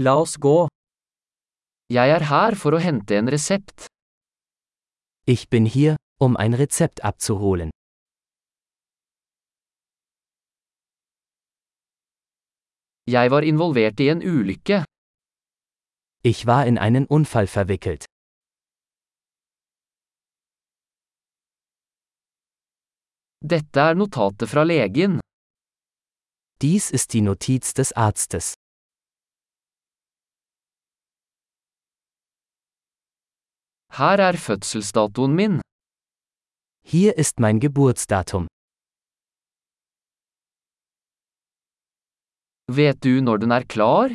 La oss gå. Jeg er her for å hente en resept. Ich bin hier, um ein Rezept abzuholen. Jeg var involvert i en ulykke. Ich war in einen Unfall verwickelt. Dette er notatet fra legen. Dies ist die Notiz des Arztes. Her er fødselsdatoen min. Hier ist mein Geburtsdatum. Vet du når den er klar?